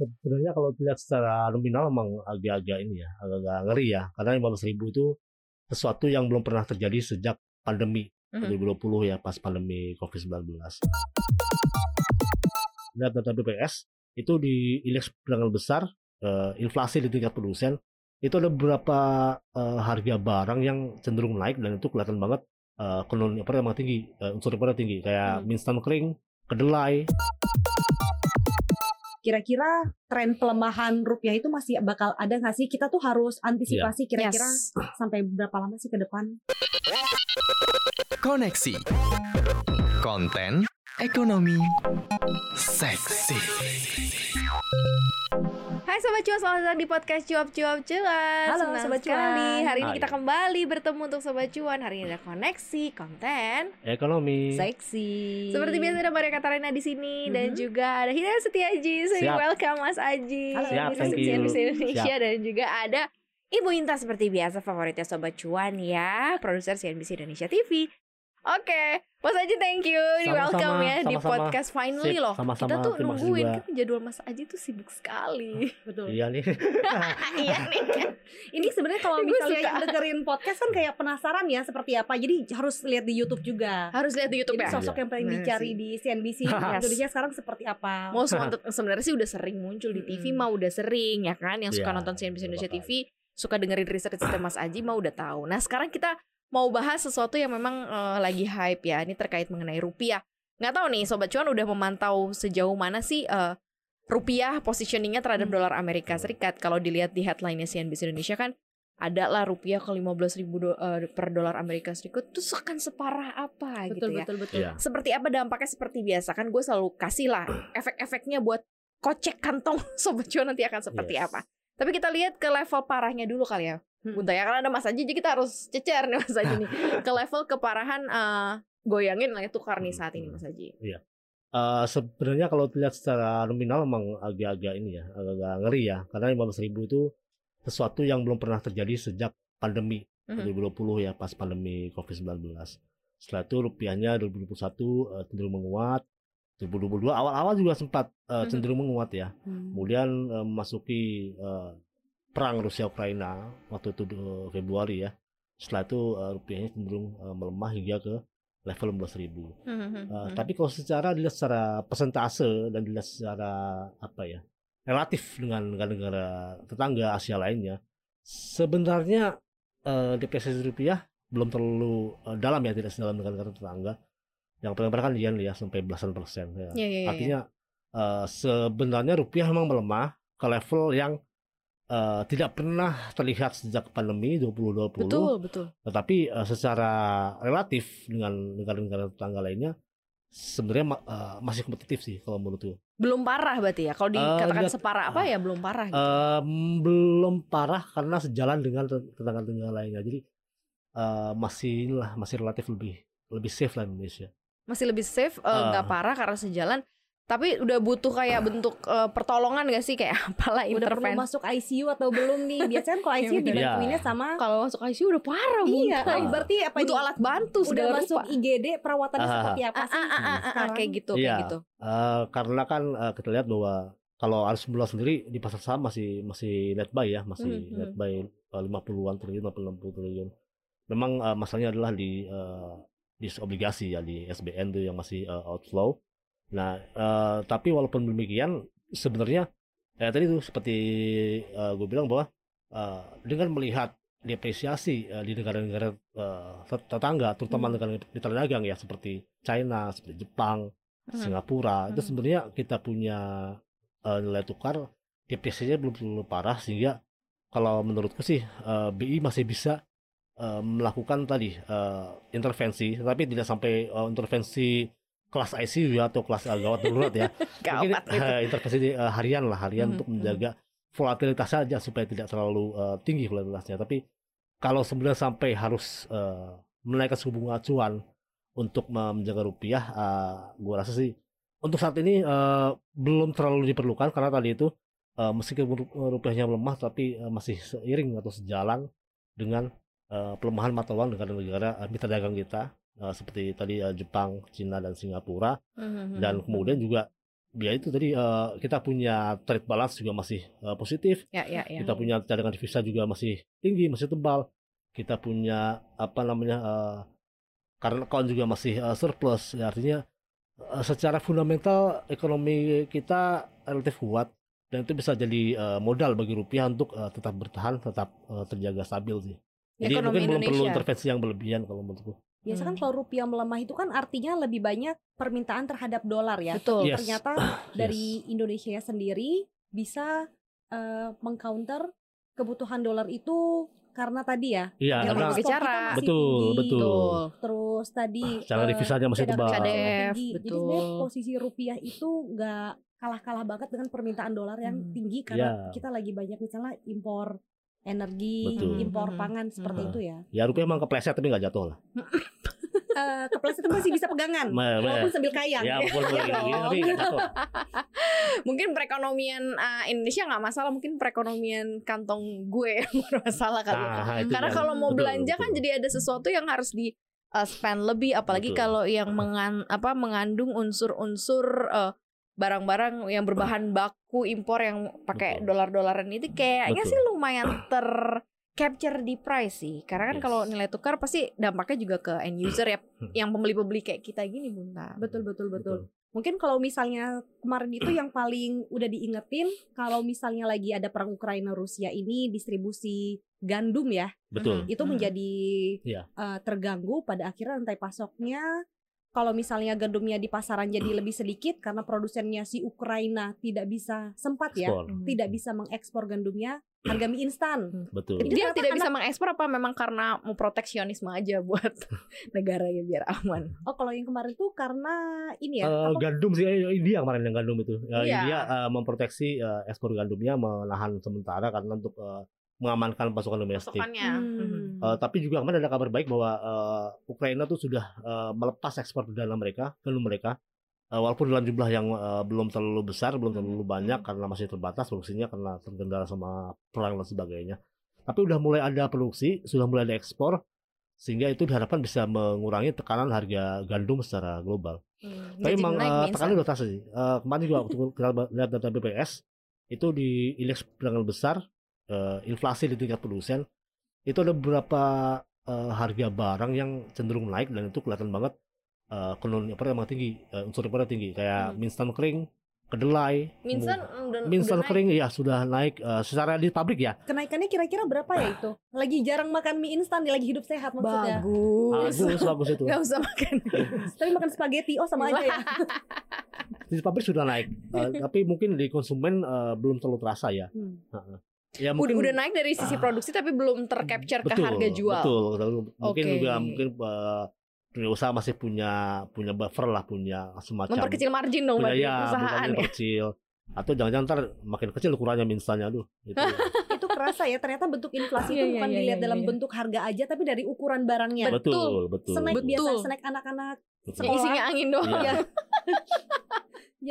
sebenarnya kalau dilihat secara nominal memang agak-agak ini ya, agak-agak ngeri ya. Karena 15.000 itu sesuatu yang belum pernah terjadi sejak pandemi Mhm. 2020 ya, pas pandemi COVID-19. Lihat data BPS, itu di indeks perdagangan besar, eh, inflasi di tingkat produsen, itu ada beberapa eh, harga barang yang cenderung naik dan itu kelihatan banget eh, konon apa tinggi, eh, unsur impornya tinggi kayak Hmm. mie instan kering, kedelai, Kira-kira tren pelemahan rupiah itu masih bakal ada nggak sih? Kita tuh harus antisipasi kira-kira Yes. sampai berapa lama sih ke depan? Koneksi. Konten ekonomi seksi. Hai Sobat Cuan, selamat datang di podcast Cuap Cuap Cuan Halo, Senang Sobat sekali Cuan. Hari ini Hai. kita kembali bertemu untuk Sobat Cuan Hari ini ada koneksi, konten ekonomi. Seksi. Seperti biasa ada Maria Katarina di sini Dan Mhm. juga ada Hidayat Setiaji So Siap. welcome Mas Aji Halo, Siap, thank you. di Indonesia Siap. Dan juga ada Ibu Inta seperti biasa favoritnya Sobat Cuan ya Produser CNBC Indonesia TV Oke, Mas Aji thank you di Sama-sama, welcome ya di sama-sama. podcast finally Sip, loh. sama-sama, Kita tuh nungguin juga. kan jadwal Mas Aji tuh sibuk sekali. Betul. Iya nih. iya nih. Ini sebenarnya kalau Gue misalnya yang dengerin podcast kan kayak penasaran ya seperti apa. Jadi harus lihat di YouTube juga. Harus lihat di YouTube Jadi ya. sosok yang paling Nah, dicari sih. di CNBC Yes. Indonesia sekarang seperti apa? Most wanted sebenarnya sih udah sering muncul di TV Mm-mm. mah udah sering ya kan yang suka Iya, nonton CNBC Indonesia TV suka dengerin research sistem Mas Aji mah udah tahu. Nah, sekarang kita mau bahas sesuatu yang memang eh, lagi hype ya. Ini terkait mengenai rupiah. Nggak tahu nih sobat cuan udah memantau sejauh mana sih eh, rupiah positioningnya terhadap Hmm. dolar Amerika Serikat. Kalau dilihat di headline-nya CNBC Indonesia kan ada lah rupiah ke 15 ribu do- eh, per dolar Amerika Serikat itu akan separah apa gitu betul ya. betul betul. Iya. seperti apa dampaknya seperti biasa kan gue selalu kasih lah efek-efeknya buat kocek kantong sobat cuan nanti akan seperti Yes. apa tapi kita lihat ke level parahnya dulu kali ya Hmm. Bunta ya karena ada Mas Aji jadi kita harus cecer nih Mas Aji nih ke level keparahan eh, goyangin lah ya tukar nih saat ini Mas Aji Eh, sebenarnya kalau dilihat secara nominal memang agak-agak ini ya, agak-agak ngeri ya. Karena 15.000 itu sesuatu yang belum pernah terjadi sejak pandemi Mhm. 2020 ya, pas pandemi COVID-19. Setelah itu rupiahnya 2021 eh, cenderung menguat. 2022 awal-awal juga sempat Mhm. cenderung menguat ya. Hmm. Kemudian eh, memasuki eh, perang Rusia Ukraina waktu itu eh, Februari ya. Setelah itu eh, rupiahnya cenderung eh, melemah hingga ke level 15.000. Uh, tapi kalau secara dilihat secara persentase dan dilihat secara apa ya relatif dengan negara-negara tetangga Asia lainnya sebenarnya uh, depresiasi rupiah belum terlalu uh, dalam ya tidak sedalam negara-negara tetangga yang paling parah kan yen ya sampai belasan persen ya. Iya, iya, iya, artinya uh, sebenarnya rupiah memang melemah ke level yang uh, tidak pernah terlihat sejak pandemi 2020 betul betul tetapi eh, secara relatif dengan negara-negara tetangga lainnya sebenarnya eh, masih kompetitif sih kalau menurutku. belum parah berarti ya kalau dikatakan lihat- separah apa ya belum parah gitu. Em, belum parah karena sejalan dengan tet- tetangga-tetangga lainnya. Jadi eh, masih inilah masih relatif lebih lebih safe lah Indonesia. Masih lebih safe eh, nggak Ah. parah karena sejalan tapi udah butuh kayak bentuk eh, pertolongan gak sih kayak apalah Udah perlu intervensi masuk ICU atau belum nih? Biasanya kan kalau ICU Iya. dibantuinnya sama kalau masuk ICU udah parah Iya, Bunta. oh, berarti apa butuh nih? alat bantu Udah masuk rupa. IGD perawatannya Ah. seperti apa Ah, sih? ah, ah, ah, ah, sekarang? kayak gitu Iya. kayak gitu Eh, karena kan eh, kita lihat bahwa kalau arus bulan sendiri di pasar saham masih masih net buy ya, masih Mhm, net buy eh, 50-an triliun, 60 triliun. Memang eh, masalahnya adalah di eh, di obligasi ya di SBN tuh yang masih eh, outflow. Nah, eh, tapi walaupun demikian sebenarnya eh, tadi tuh seperti gue bilang bahwa eh, dengan melihat depresiasi eh, di negara-negara tet- tetangga, terutama Hmm. negara mitra dagang ya seperti China, seperti Jepang, Hmm. Singapura itu Hmm. sebenarnya kita punya eh, nilai tukar depresiasinya belum terlalu parah sehingga kalau menurutku sih eh, BI masih bisa eh, melakukan tadi eh, intervensi tapi tidak sampai eh, intervensi kelas ICU ya atau kelas eh, gawat darurat ya. Mungkin eh, intervensi eh, harian lah harian Mhm, untuk mhm. menjaga volatilitas saja supaya tidak terlalu eh, tinggi volatilitasnya. Tapi kalau sebenarnya sampai harus eh, menaikkan suku bunga acuan untuk me- menjaga rupiah eh, gua rasa sih untuk saat ini eh, belum terlalu diperlukan karena tadi itu eh, meskipun ru- rupiahnya melemah tapi eh, masih seiring atau sejalan dengan eh, pelemahan mata uang negara-negara eh, mitra dagang kita eh, seperti tadi eh, Jepang, Cina dan Singapura. Mhm, dan mhm. kemudian juga ya itu tadi eh, kita punya trade balance juga masih eh, positif. Ya, ya, ya. kita punya cadangan devisa juga masih tinggi masih tebal. Kita punya apa namanya eh, current account juga masih eh, surplus. Ya artinya eh, secara fundamental ekonomi kita relatif kuat dan itu bisa jadi eh, modal bagi rupiah untuk eh, tetap bertahan tetap eh, terjaga stabil sih jadi Ekonomi mungkin belum perlu Indonesia. intervensi yang berlebihan kalau menurutku Biasa kan Hmm. kalau rupiah melemah itu kan artinya lebih banyak permintaan terhadap dolar ya. Betul. Yes. Ternyata dari Indonesia sendiri bisa eh, mengcounter kebutuhan dolar itu karena tadi ya. iya Yang karena kita masih betul tinggi. betul Betul. Terus tadi Cadangan eh, devisanya masih cadangan tebal. devisa Cadef, tinggi. Jadi betul. sebenarnya posisi rupiah itu nggak kalah-kalah banget dengan permintaan dolar yang Hmm. tinggi karena Ya. kita lagi banyak misalnya impor energi, Betul. impor Hmm. pangan seperti Hmm. itu ya. ya rupiah emang kepleset tapi nggak jatuh lah Eh kepleset itu masih bisa pegangan, Ma- ma- walaupun sambil kayang. ya walaupun lagi gini dong. tapi jatuh Mungkin perekonomian uh, Indonesia nggak masalah, mungkin perekonomian kantong gue yang bermasalah kali. ya. Nah, Karena kalau mau Betul, belanja kan betul. jadi ada sesuatu yang harus di uh, spend lebih, apalagi Betul. kalau yang mengan, apa mengandung unsur-unsur uh, barang-barang yang berbahan baku impor yang pakai Betul. dolar-dolaran itu kayaknya Betul. sih lumayan ter capture di price sih. Karena kan Yes. kalau nilai tukar pasti dampaknya juga ke end user ya, Hmm. yang pembeli-pembeli kayak kita gini Bunta. Betul betul betul. Mungkin kalau misalnya kemarin itu yang paling udah diingetin kalau misalnya lagi ada perang Ukraina Rusia ini distribusi gandum ya betul itu Hmm. menjadi Iya. eh, terganggu pada akhirnya rantai pasoknya kalau misalnya gandumnya di pasaran jadi lebih sedikit karena produsennya si Ukraina tidak bisa sempat ya Ekspor. tidak bisa mengekspor gandumnya harga mie instan. Betul. Jadi Dia tidak bisa mengekspor apa memang karena mau proteksionisme aja buat negaranya biar aman. oh kalau yang kemarin tuh karena ini ya Eh, apa- gandum sih eh, India kemarin yang gandum itu. Ya, Iya. India eh, memproteksi eh, ekspor gandumnya menahan sementara karena untuk eh, mengamankan pasokan domestik. Hmm. Eh, tapi juga kemarin ada kabar baik bahwa eh, Ukraina tuh sudah eh, melepas ekspor perdana mereka, gandum mereka, Eh, walaupun dalam jumlah yang eh, belum terlalu besar, belum terlalu banyak karena masih terbatas produksinya karena terkendala sama perang dan sebagainya. Tapi udah mulai ada produksi, sudah mulai ada ekspor, sehingga itu diharapkan bisa mengurangi tekanan harga gandum secara global. Hmm, Tapi jadi emang naik nih tekanannya instan. udah terasa sih. Eh, kemarin juga waktu kita lihat data BPS itu di indeks perdagangan besar eh, inflasi di tingkat produsen itu ada beberapa eh, harga barang yang cenderung naik dan itu kelihatan banget eh konon apa emang tinggi eh, unsur impornya tinggi kayak Hmm. mie instan kering, kedelai, Mie instan naik. kering ya sudah naik eh, secara di pabrik ya. kenaikannya kira-kira berapa ya itu lagi jarang makan mie instan lagi hidup sehat maksudnya Bagus. Bagus bagus itu. Gak usah makan. tapi makan spaghetti oh sama aja ya Di pabrik sudah naik. Eh, tapi mungkin di konsumen eh, belum terlalu terasa ya. Hmm. Heeh. Ya udah, udah naik dari sisi produksi tapi belum tercapture ke harga jual. Betul, betul. Mungkin Oke. juga mungkin eh, dunia usaha masih punya punya buffer lah, punya semacam Memperkecil margin dong punya berarti ya, perusahaan ya. kecil. Atau jangan-jangan ntar makin kecil ukurannya minstanya aduh. Itu. itu kerasa ya ternyata bentuk inflasi Iya, itu iya, bukan iya, dilihat iya, dalam iya. bentuk harga aja tapi dari ukuran barangnya betul, betul. snack Betul. biasa snack anak-anak. Yang isinya angin doang. Iya. ya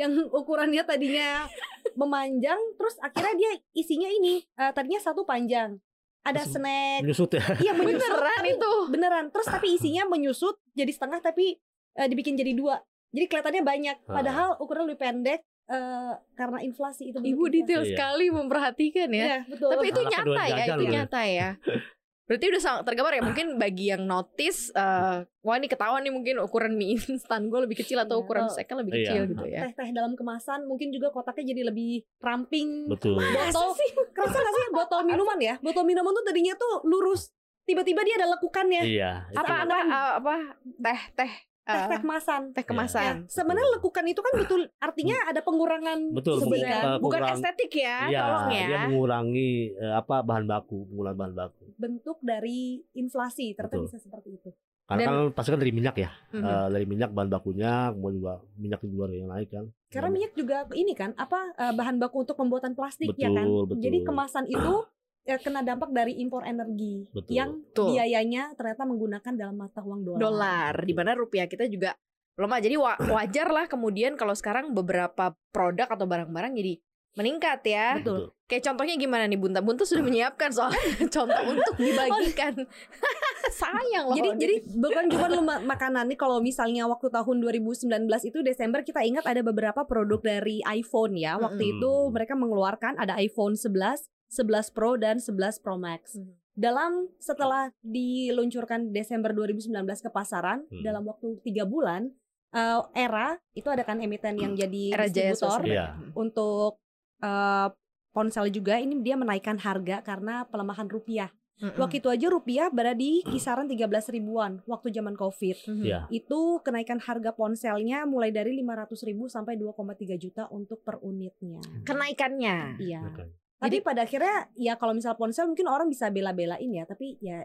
yang ukurannya tadinya memanjang terus akhirnya dia isinya ini eh, tadinya satu panjang ada Terus snack Menyusut ya. iya menyusut Beneran tapi- itu. beneran terus tapi isinya menyusut jadi setengah tapi eh, dibikin jadi dua jadi kelihatannya banyak Ah. padahal ukuran lebih pendek eh, karena inflasi itu Ibu detail Iya. sekali memperhatikan ya. Iya, betul Tapi itu Anaknya nyata ya, itu nyata ya. Berarti udah sangat tergambar ya. Mungkin bagi yang notice, eh, wah ini ketahuan nih mungkin ukuran mie instan gue lebih kecil atau Iya, ukuran atau- snacknya lebih Iya. kecil gitu ya. teh-teh dalam kemasan mungkin juga kotaknya jadi lebih ramping Betul. botol kerasa gak sih botol minuman ya botol minuman tuh tadinya tuh lurus tiba-tiba dia ada lekukannya Iya. Apa apa eh, apa teh teh teh eh, teh kemasan teh Ya, kemasan. sebenarnya lekukan itu kan betul artinya ada pengurangan Betul, eh, Bukan estetik ya, Iya, tolong dia ya. mengurangi eh, apa bahan baku, penggunaan bahan baku. Bentuk dari inflasi ternyata Betul. bisa seperti itu Karena Dan- kan pasti kan dari minyak ya. Mhm. Eh, dari minyak bahan bakunya, kemudian juga minyak di luar yang naik kan. karena Dan- minyak juga ini kan apa eh, bahan baku untuk pembuatan plastik ya kan Betul, betul. jadi kemasan itu ya, kena dampak dari impor energi Betul. yang Betul. biayanya ternyata menggunakan dalam mata uang dolar dolar di mana rupiah kita juga lemah jadi wa- wajar lah kemudian kalau sekarang beberapa produk atau barang-barang jadi meningkat ya. Betul. Kayak contohnya gimana nih Bunta? Bunta sudah menyiapkan soal contoh untuk dibagikan. Sayang loh. Jadi jadi di- bukan cuma lu ma- makanan nih kalau misalnya waktu tahun 2019 itu Desember kita ingat ada beberapa produk dari iPhone ya. Waktu Mm-mm. itu mereka mengeluarkan ada iPhone 11, 11 Pro dan 11 Pro Max. Mhm. Dalam setelah diluncurkan Desember 2019 ke pasaran Hmm. dalam waktu tiga bulan eh, era itu ada kan emiten yang jadi Era distributor. Iya. untuk eh, ponsel juga ini dia menaikkan harga karena pelemahan rupiah. Mm-mm. Waktu itu aja rupiah berada di kisaran 13 ribuan waktu zaman Covid. Mhm. Iya. Itu kenaikan harga ponselnya mulai dari 500 ribu sampai 2,3 juta untuk per unitnya. Kenaikannya. Iya. Oke. Tapi pada akhirnya ya kalau misal ponsel mungkin orang bisa bela-belain ya, tapi ya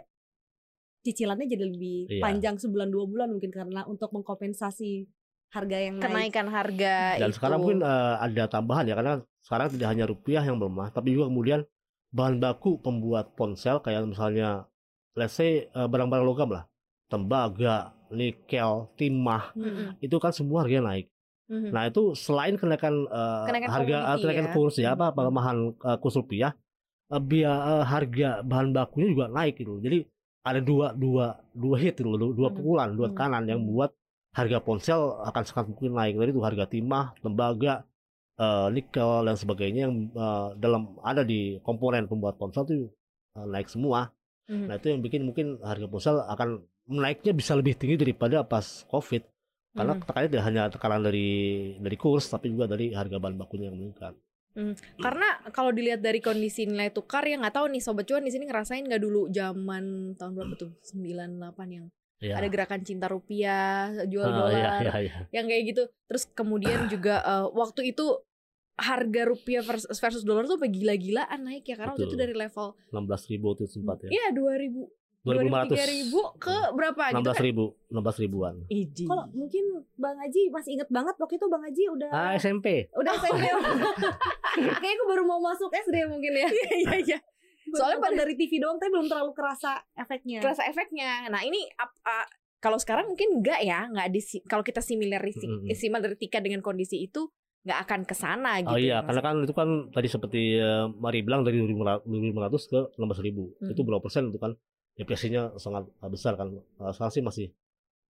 cicilannya jadi lebih Iya. panjang sebulan dua bulan mungkin karena untuk mengkompensasi harga yang naik. Kenaikan harga Dan itu. sekarang mungkin eh, ada tambahan ya karena sekarang tidak hanya rupiah yang melemah, tapi juga kemudian bahan baku pembuat ponsel kayak misalnya let's say eh, barang-barang logam lah, tembaga, nikel, timah, Mm-mm. itu kan semua harganya naik. Mhm. Nah itu selain kenaikan, eh, Kenaikan harga kenaikan ya. kurs ya apa pelemahan eh, kurs rupiah, eh, biaya eh, harga bahan bakunya juga naik gitu. Jadi ada dua dua dua hit gitu, dua, dua Hmm. pukulan, dua Hmm. tekanan yang Hmm. Harga ponsel akan sangat mungkin naik. Tadi itu harga timah, tembaga, eh, nikel dan sebagainya yang eh, dalam ada di komponen pembuat ponsel itu eh, naik semua. Mhm. Nah itu yang bikin mungkin harga ponsel akan naiknya bisa lebih tinggi daripada pas COVID karena Mhm. tekanannya tidak hanya tekanan dari dari kurs tapi juga dari harga bahan bakunya yang meningkat. Karena kalau dilihat dari kondisi nilai tukar ya nggak tahu nih sobat cuan di sini ngerasain nggak dulu zaman tahun berapa tuh 98 yang Ya. ada gerakan cinta rupiah jual Ah, dolar iya, iya, iya. yang kayak gitu terus kemudian juga eh, waktu itu harga rupiah vers- versus dolar tuh apa gila-gilaan naik ya karena waktu itu Betul. dari level 16 ribu itu sempat ya. iya 2000 2500. ribu ke berapa gitu 16 kan ribu, 16 ribuan. Idi. Kalau mungkin Bang Haji masih inget banget waktu itu Bang Haji udah Ah SMP. udah SMP. Kayaknya aku baru mau masuk SD mungkin ya. iya iya iya Soalnya pada dari TV doang tapi belum terlalu kerasa efeknya. kerasa efeknya. Nah ini ap- a- kalau sekarang mungkin enggak ya, nggak di kalau kita similarisi Mm-mm. similaritika dengan kondisi itu nggak akan ke sana gitu. Oh iya, ya, karena kan itu kan tadi seperti eh, Mari bilang dari 2500 ke 16 ribu. Hmm. Itu berapa persen itu kan? Depresinya sangat eh, besar kan. Eh, sekarang sih masih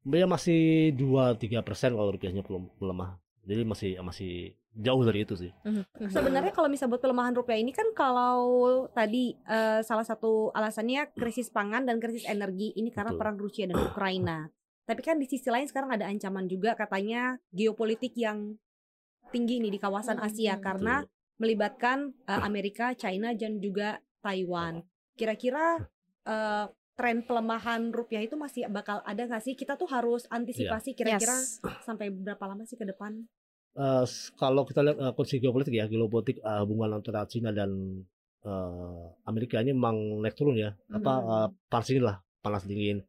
ya masih 2-3 persen kalau rupiahnya belum melemah. Jadi masih masih jauh dari itu sih. Mhm, mhm. Sebenarnya kalau misalnya buat pelemahan rupiah ini kan kalau tadi eh, salah satu alasannya krisis pangan dan krisis energi ini karena Betul. perang Rusia dan Ukraina. Tapi kan di sisi lain sekarang ada ancaman juga katanya geopolitik yang tinggi nih di kawasan Hmm, Asia betul. karena melibatkan eh, Amerika, China dan juga Taiwan. Kira-kira eh, tren pelemahan rupiah itu masih bakal ada nggak sih? Kita tuh harus antisipasi kira-kira Yes. sampai berapa lama sih ke depan? Eh, s- kalau kita lihat eh, kondisi geopolitik ya, geopolitik eh, hubungan antara Cina dan eh, Amerika ini memang naik turun ya. Apa Mhm. eh, panas dingin lah, panas dingin.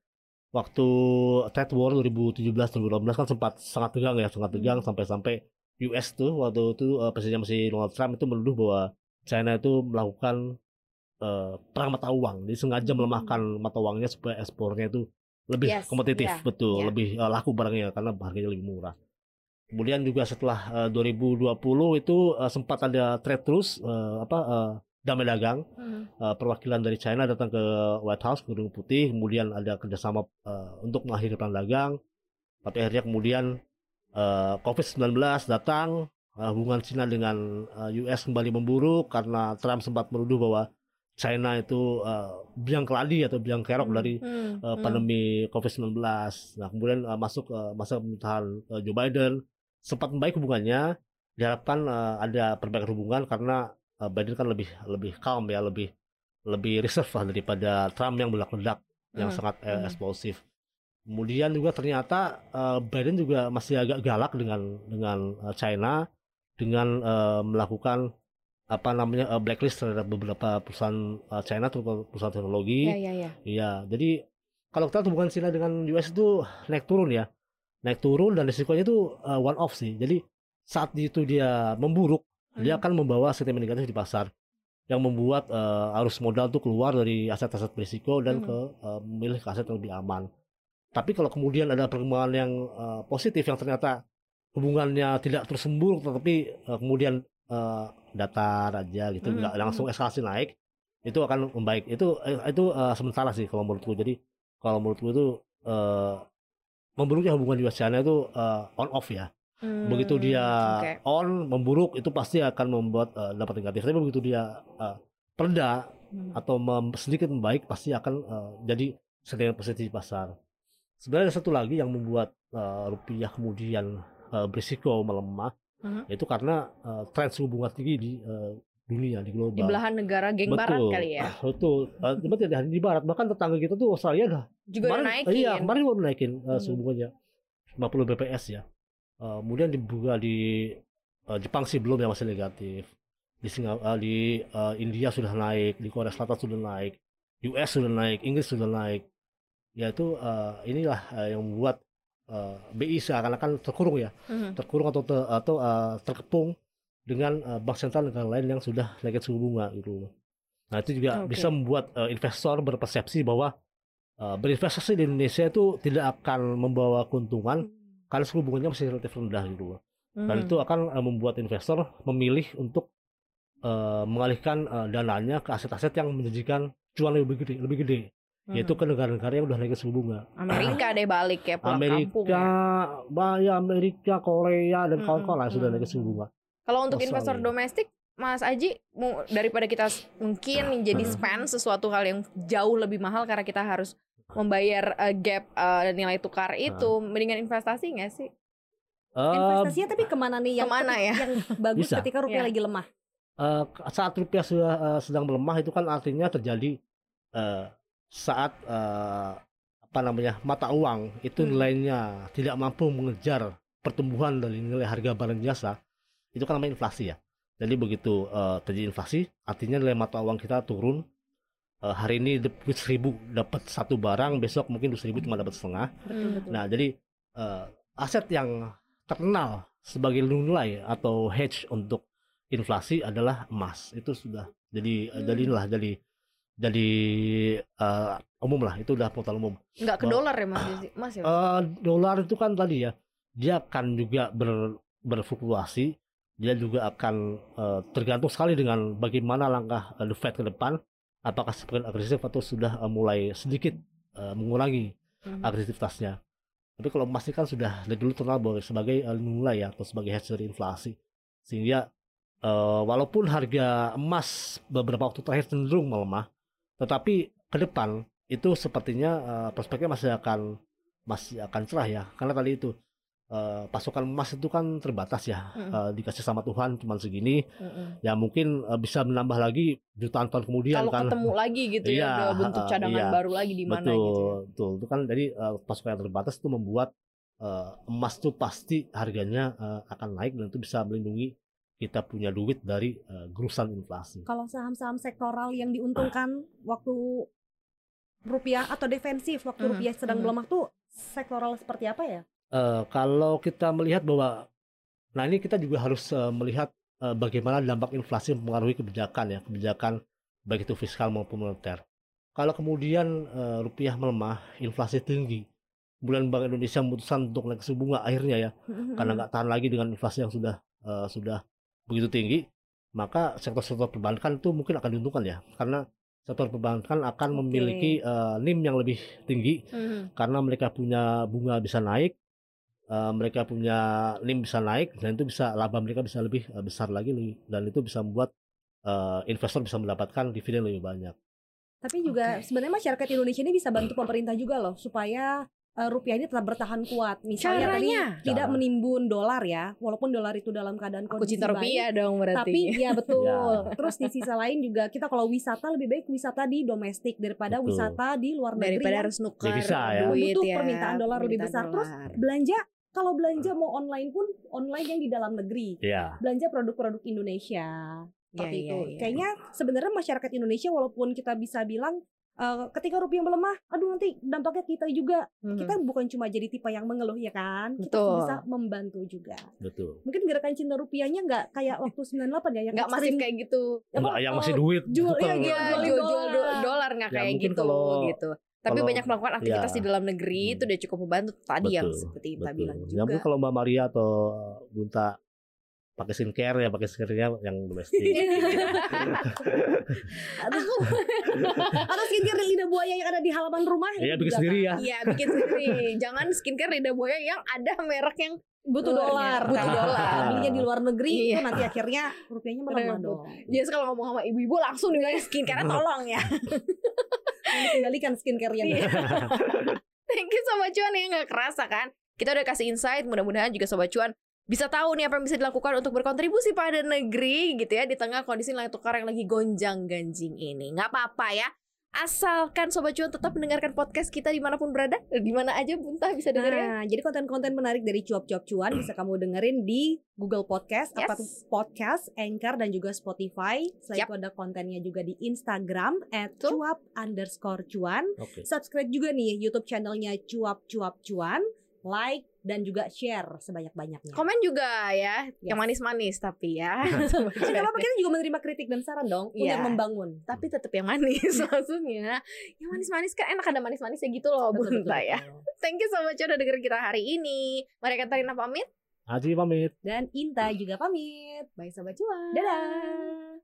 Waktu trade war 2017-2018 kan sempat sangat tegang ya, sangat tegang Mhm. sampai-sampai US tuh waktu itu eh, presidennya masih Donald Trump itu menuduh bahwa China itu melakukan eh, perang mata uang, jadi sengaja Hmm. melemahkan mata uangnya supaya ekspornya itu lebih Yes, kompetitif, iya, betul, iya. lebih eh, laku barangnya karena harganya lebih murah. Kemudian juga setelah eh, 2020 itu eh, sempat ada trade terus eh, apa eh, damai dagang Mhm. eh, perwakilan dari China datang ke White House Gedung Putih kemudian ada kerjasama eh, untuk mengakhiri perang dagang tapi akhirnya kemudian eh, COVID-19 datang eh, hubungan China dengan eh, US kembali memburuk karena Trump sempat menuduh bahwa China itu eh, biang keladi atau biang kerok Hmm. dari Hmm, hmm. pandemi COVID-19. Nah, kemudian eh, masuk eh, masa pemerintahan eh, Joe Biden sempat membaik hubungannya. Diharapkan eh, ada perbaikan hubungan karena eh, Biden kan lebih lebih calm ya, lebih lebih reserve lah daripada Trump yang meledak-ledak yang Hmm, sangat eh, hmm. eksplosif. Kemudian juga ternyata eh, Biden juga masih agak galak dengan dengan eh, China dengan eh, melakukan apa namanya eh, blacklist terhadap beberapa perusahaan eh, China terutama perusahaan teknologi. Iya iya iya. Iya, jadi kalau kita hubungan Cina dengan US itu naik turun ya, naik turun dan risikonya itu uh, one off sih. Jadi saat itu dia memburuk, dia Hmm. akan membawa sentimen negatif di pasar yang membuat uh, arus modal tuh keluar dari aset-aset berisiko dan Hmm. ke uh, memilih ke aset yang lebih aman. Tapi kalau kemudian ada perkembangan yang uh, positif yang ternyata hubungannya tidak terus memburuk, tetapi uh, kemudian uh, datar aja gitu, Mhm, nggak langsung mhm. eskalasi naik, itu akan membaik. Itu eh, itu uh, sementara sih kalau menurutku. Jadi kalau menurutku itu uh, memburuknya hubungan US China itu uh, on off ya. Begitu Hmm, dia oke. on memburuk itu pasti akan membuat uh, dampak negatif. Tapi begitu dia uh, pereda Hmm. atau mem- sedikit membaik pasti akan uh, jadi sentimen positif di pasar. Sebenarnya ada satu lagi yang membuat uh, rupiah kemudian uh, berisiko melemah, Mhm. itu karena uh, tren suku bunga tinggi di uh, dunia di global. Di belahan negara geng barat Betul, kali ya. betul. Uh, cuma tidak hanya di barat, bahkan tetangga kita tuh Australia dah Juga udah naikin. Iya, kemarin baru naikin uh, suku Hmm. bunganya 50 bps ya. Uh, kemudian dibuka di uh, Jepang sih belum ya masih negatif. Di Singapura, di uh, India sudah naik, di Korea Selatan sudah naik, US sudah naik, Inggris sudah naik. Ya itu uh, inilah uh, yang membuat uh, BI seakan-akan terkurung ya, Mhm. terkurung atau te- atau uh, terkepung dengan uh, bank sentral negara lain yang sudah naikin suku bunga gitu. Nah itu juga Oke. bisa membuat uh, investor berpersepsi bahwa uh, berinvestasi di Indonesia itu tidak akan membawa keuntungan karena suku bunganya masih relatif rendah gitu. Dan Mhm. itu akan uh, membuat investor memilih untuk uh, mengalihkan uh, dananya ke aset-aset yang menjanjikan cuan lebih gede, lebih gede, yaitu Mhm. ke negara-negara yang udah naikin suku bunga. Amerika deh balik ya pulang kampung Amerika, ya. bah, ya Amerika, Korea dan Mm-mm, kawan-kawan lain sudah mm-mm, naikin suku bunga. Kalau untuk Australia. investor domestik, Mas Aji, daripada kita mungkin jadi Hmm. spend sesuatu hal yang jauh lebih mahal karena kita harus membayar eh, gap eh, nilai tukar itu, mendingan investasi nggak sih? Uh, Investasinya tapi ke mana nih yang Ke mana ya? yang bagus Bisa. ketika rupiah Iya. lagi lemah? eh, saat rupiah sudah eh, sedang melemah itu kan artinya terjadi eh, saat eh, apa namanya mata uang itu Hmm. nilainya tidak mampu mengejar pertumbuhan dari nilai harga barang jasa itu kan namanya inflasi ya jadi begitu eh, terjadi inflasi artinya nilai mata uang kita turun Eh, hari ini duit seribu dapat satu barang besok mungkin duit seribu cuma dapat setengah Hmm. Nah, jadi eh, aset yang terkenal sebagai nilai atau hedge untuk inflasi adalah emas. Itu sudah jadi Hmm. jadi inilah jadi jadi eh, umum lah. Itu udah portal umum. Nggak ke dolar ya Mas? Mas ya? Eh, dolar itu kan tadi ya, dia akan juga ber, berfluktuasi. Dia juga akan eh, tergantung sekali dengan bagaimana langkah The Fed ke depan. Apakah semakin agresif atau sudah eh, mulai sedikit eh, mengurangi Mhm. agresivitasnya. Tapi kalau emas kan sudah dari dulu terkenal bahwa sebagai uh, nilai ya atau sebagai hedge dari inflasi. Sehingga uh, walaupun harga emas beberapa waktu terakhir cenderung melemah, tetapi ke depan itu sepertinya uh, prospeknya masih akan masih akan cerah ya. Karena tadi itu uh, pasokan emas itu kan terbatas ya. Mm. Uh, dikasih sama Tuhan cuma segini. Mm-mm. Ya mungkin uh, bisa menambah lagi jutaan tahun kemudian Kalau kan. ketemu lagi gitu Iya, ya, udah bentuk cadangan iya. baru lagi di mana gitu. ya. betul. Itu kan jadi eh, pasokan yang terbatas itu membuat eh, emas tuh pasti harganya eh, akan naik dan itu bisa melindungi kita punya duit dari eh, gerusan inflasi. Kalau saham-saham sektoral yang diuntungkan waktu rupiah atau defensif waktu Mhm, rupiah sedang mhm. melemah tuh sektoral seperti apa ya? Eh, kalau kita melihat bahwa, nah ini kita juga harus eh, melihat eh, bagaimana dampak inflasi mempengaruhi kebijakan ya, kebijakan baik itu fiskal maupun moneter. Kalau kemudian eh, rupiah melemah, inflasi tinggi, kemudian Bank Indonesia memutuskan untuk naik suku bunga akhirnya ya, karena nggak tahan lagi dengan inflasi yang sudah eh, sudah begitu tinggi, maka sektor-sektor perbankan itu mungkin akan diuntungkan ya, karena sektor perbankan akan Oke. memiliki eh, NIM yang lebih tinggi Mhm. karena mereka punya bunga bisa naik, eh, mereka punya NIM bisa naik dan itu bisa laba mereka bisa lebih eh, besar lagi lebih- dan itu bisa membuat eh, investor bisa mendapatkan dividen lebih banyak. Tapi juga Oke. sebenarnya masyarakat Indonesia ini bisa bantu pemerintah juga loh supaya eh, rupiah ini tetap bertahan kuat. Misalnya tadi tidak Cara. menimbun dolar ya, walaupun dolar itu dalam keadaan Aku kondisi cinta baik. rupiah dong berarti. Tapi ya betul. Ya. Terus di sisa lain juga kita kalau wisata lebih baik wisata di domestik daripada Betul. wisata di luar negeri daripada harus nuker Devisa ya. duit ya. permintaan dolar lebih besar. Terus dolar. belanja kalau belanja mau online pun online yang di dalam negeri. Ya, Belanja produk-produk Indonesia. Seperti Iya, itu. iya, iya. Kayaknya sebenarnya masyarakat Indonesia walaupun kita bisa bilang eh, ketika rupiah melemah, aduh nanti dampaknya kita juga. Mhm. Kita bukan cuma jadi tipe yang mengeluh ya kan. Kita Betul. bisa membantu juga. betul. Mungkin gerakan cinta rupiahnya nggak kayak waktu 98 ya yang nggak ekstrim. kayak gitu. Apa, Enggak yang masih duit. jual- iya, Betul. iya, Iya, jual jual jual dolar. do- dolar nggak Ya, kayak gitu kalau- gitu. Tapi kalau- banyak melakukan aktivitas ya. di dalam negeri Hmm. itu udah cukup membantu tadi yang Betul, seperti kita Betul. bilang Ya juga. mungkin kalau Mbak Maria atau Bunta pakai skincare ya pakai skincare yang domestik. atau, atau skincare lidah buaya yang ada di halaman rumah Iya bikin sendiri kan. ya. Iya bikin sendiri. Jangan skincare lidah buaya yang ada merek yang butuh Luarnya, dolar butuh Kalau dolar. belinya di luar negeri Iya. itu nanti akhirnya rupiahnya melemah Rebut. dong Jadi kalau ngomong sama ibu-ibu langsung dibilang skincare tolong ya. kendalikan skincare-nya Iya. Thank you Sobat Cuan ya nggak kerasa kan Kita udah kasih insight Mudah-mudahan juga Sobat Cuan bisa tahu nih apa yang bisa dilakukan untuk berkontribusi pada negeri gitu ya di tengah kondisi nilai tukar yang lagi gonjang ganjing ini nggak apa-apa ya asalkan sobat cuan tetap mendengarkan podcast kita di mana pun berada di mana aja buntah bisa dengerin Nah, jadi konten-konten menarik dari cuap-cuap cuan bisa kamu dengerin di Google Podcast, Yes. apa tuh podcast, Anchor dan juga Spotify. Selain Yap. itu ada kontennya juga di Instagram Betul. @cuap underscore cuan. Oke. Subscribe juga nih YouTube channelnya cuap-cuap cuan, like dan juga share sebanyak-banyaknya. komen juga ya Yes. yang manis-manis tapi ya nggak apa-apa kita juga menerima kritik dan saran dong Iya. untuk membangun. tapi tetap yang manis maksudnya yang manis-manis kan enak ada manis-manisnya gitu loh Betul, bunta betul, ya betul. thank you so much udah dengerin kita hari ini mari Katarina pamit Aji pamit. Dan Inta juga pamit. bye sobat cuan Dadah.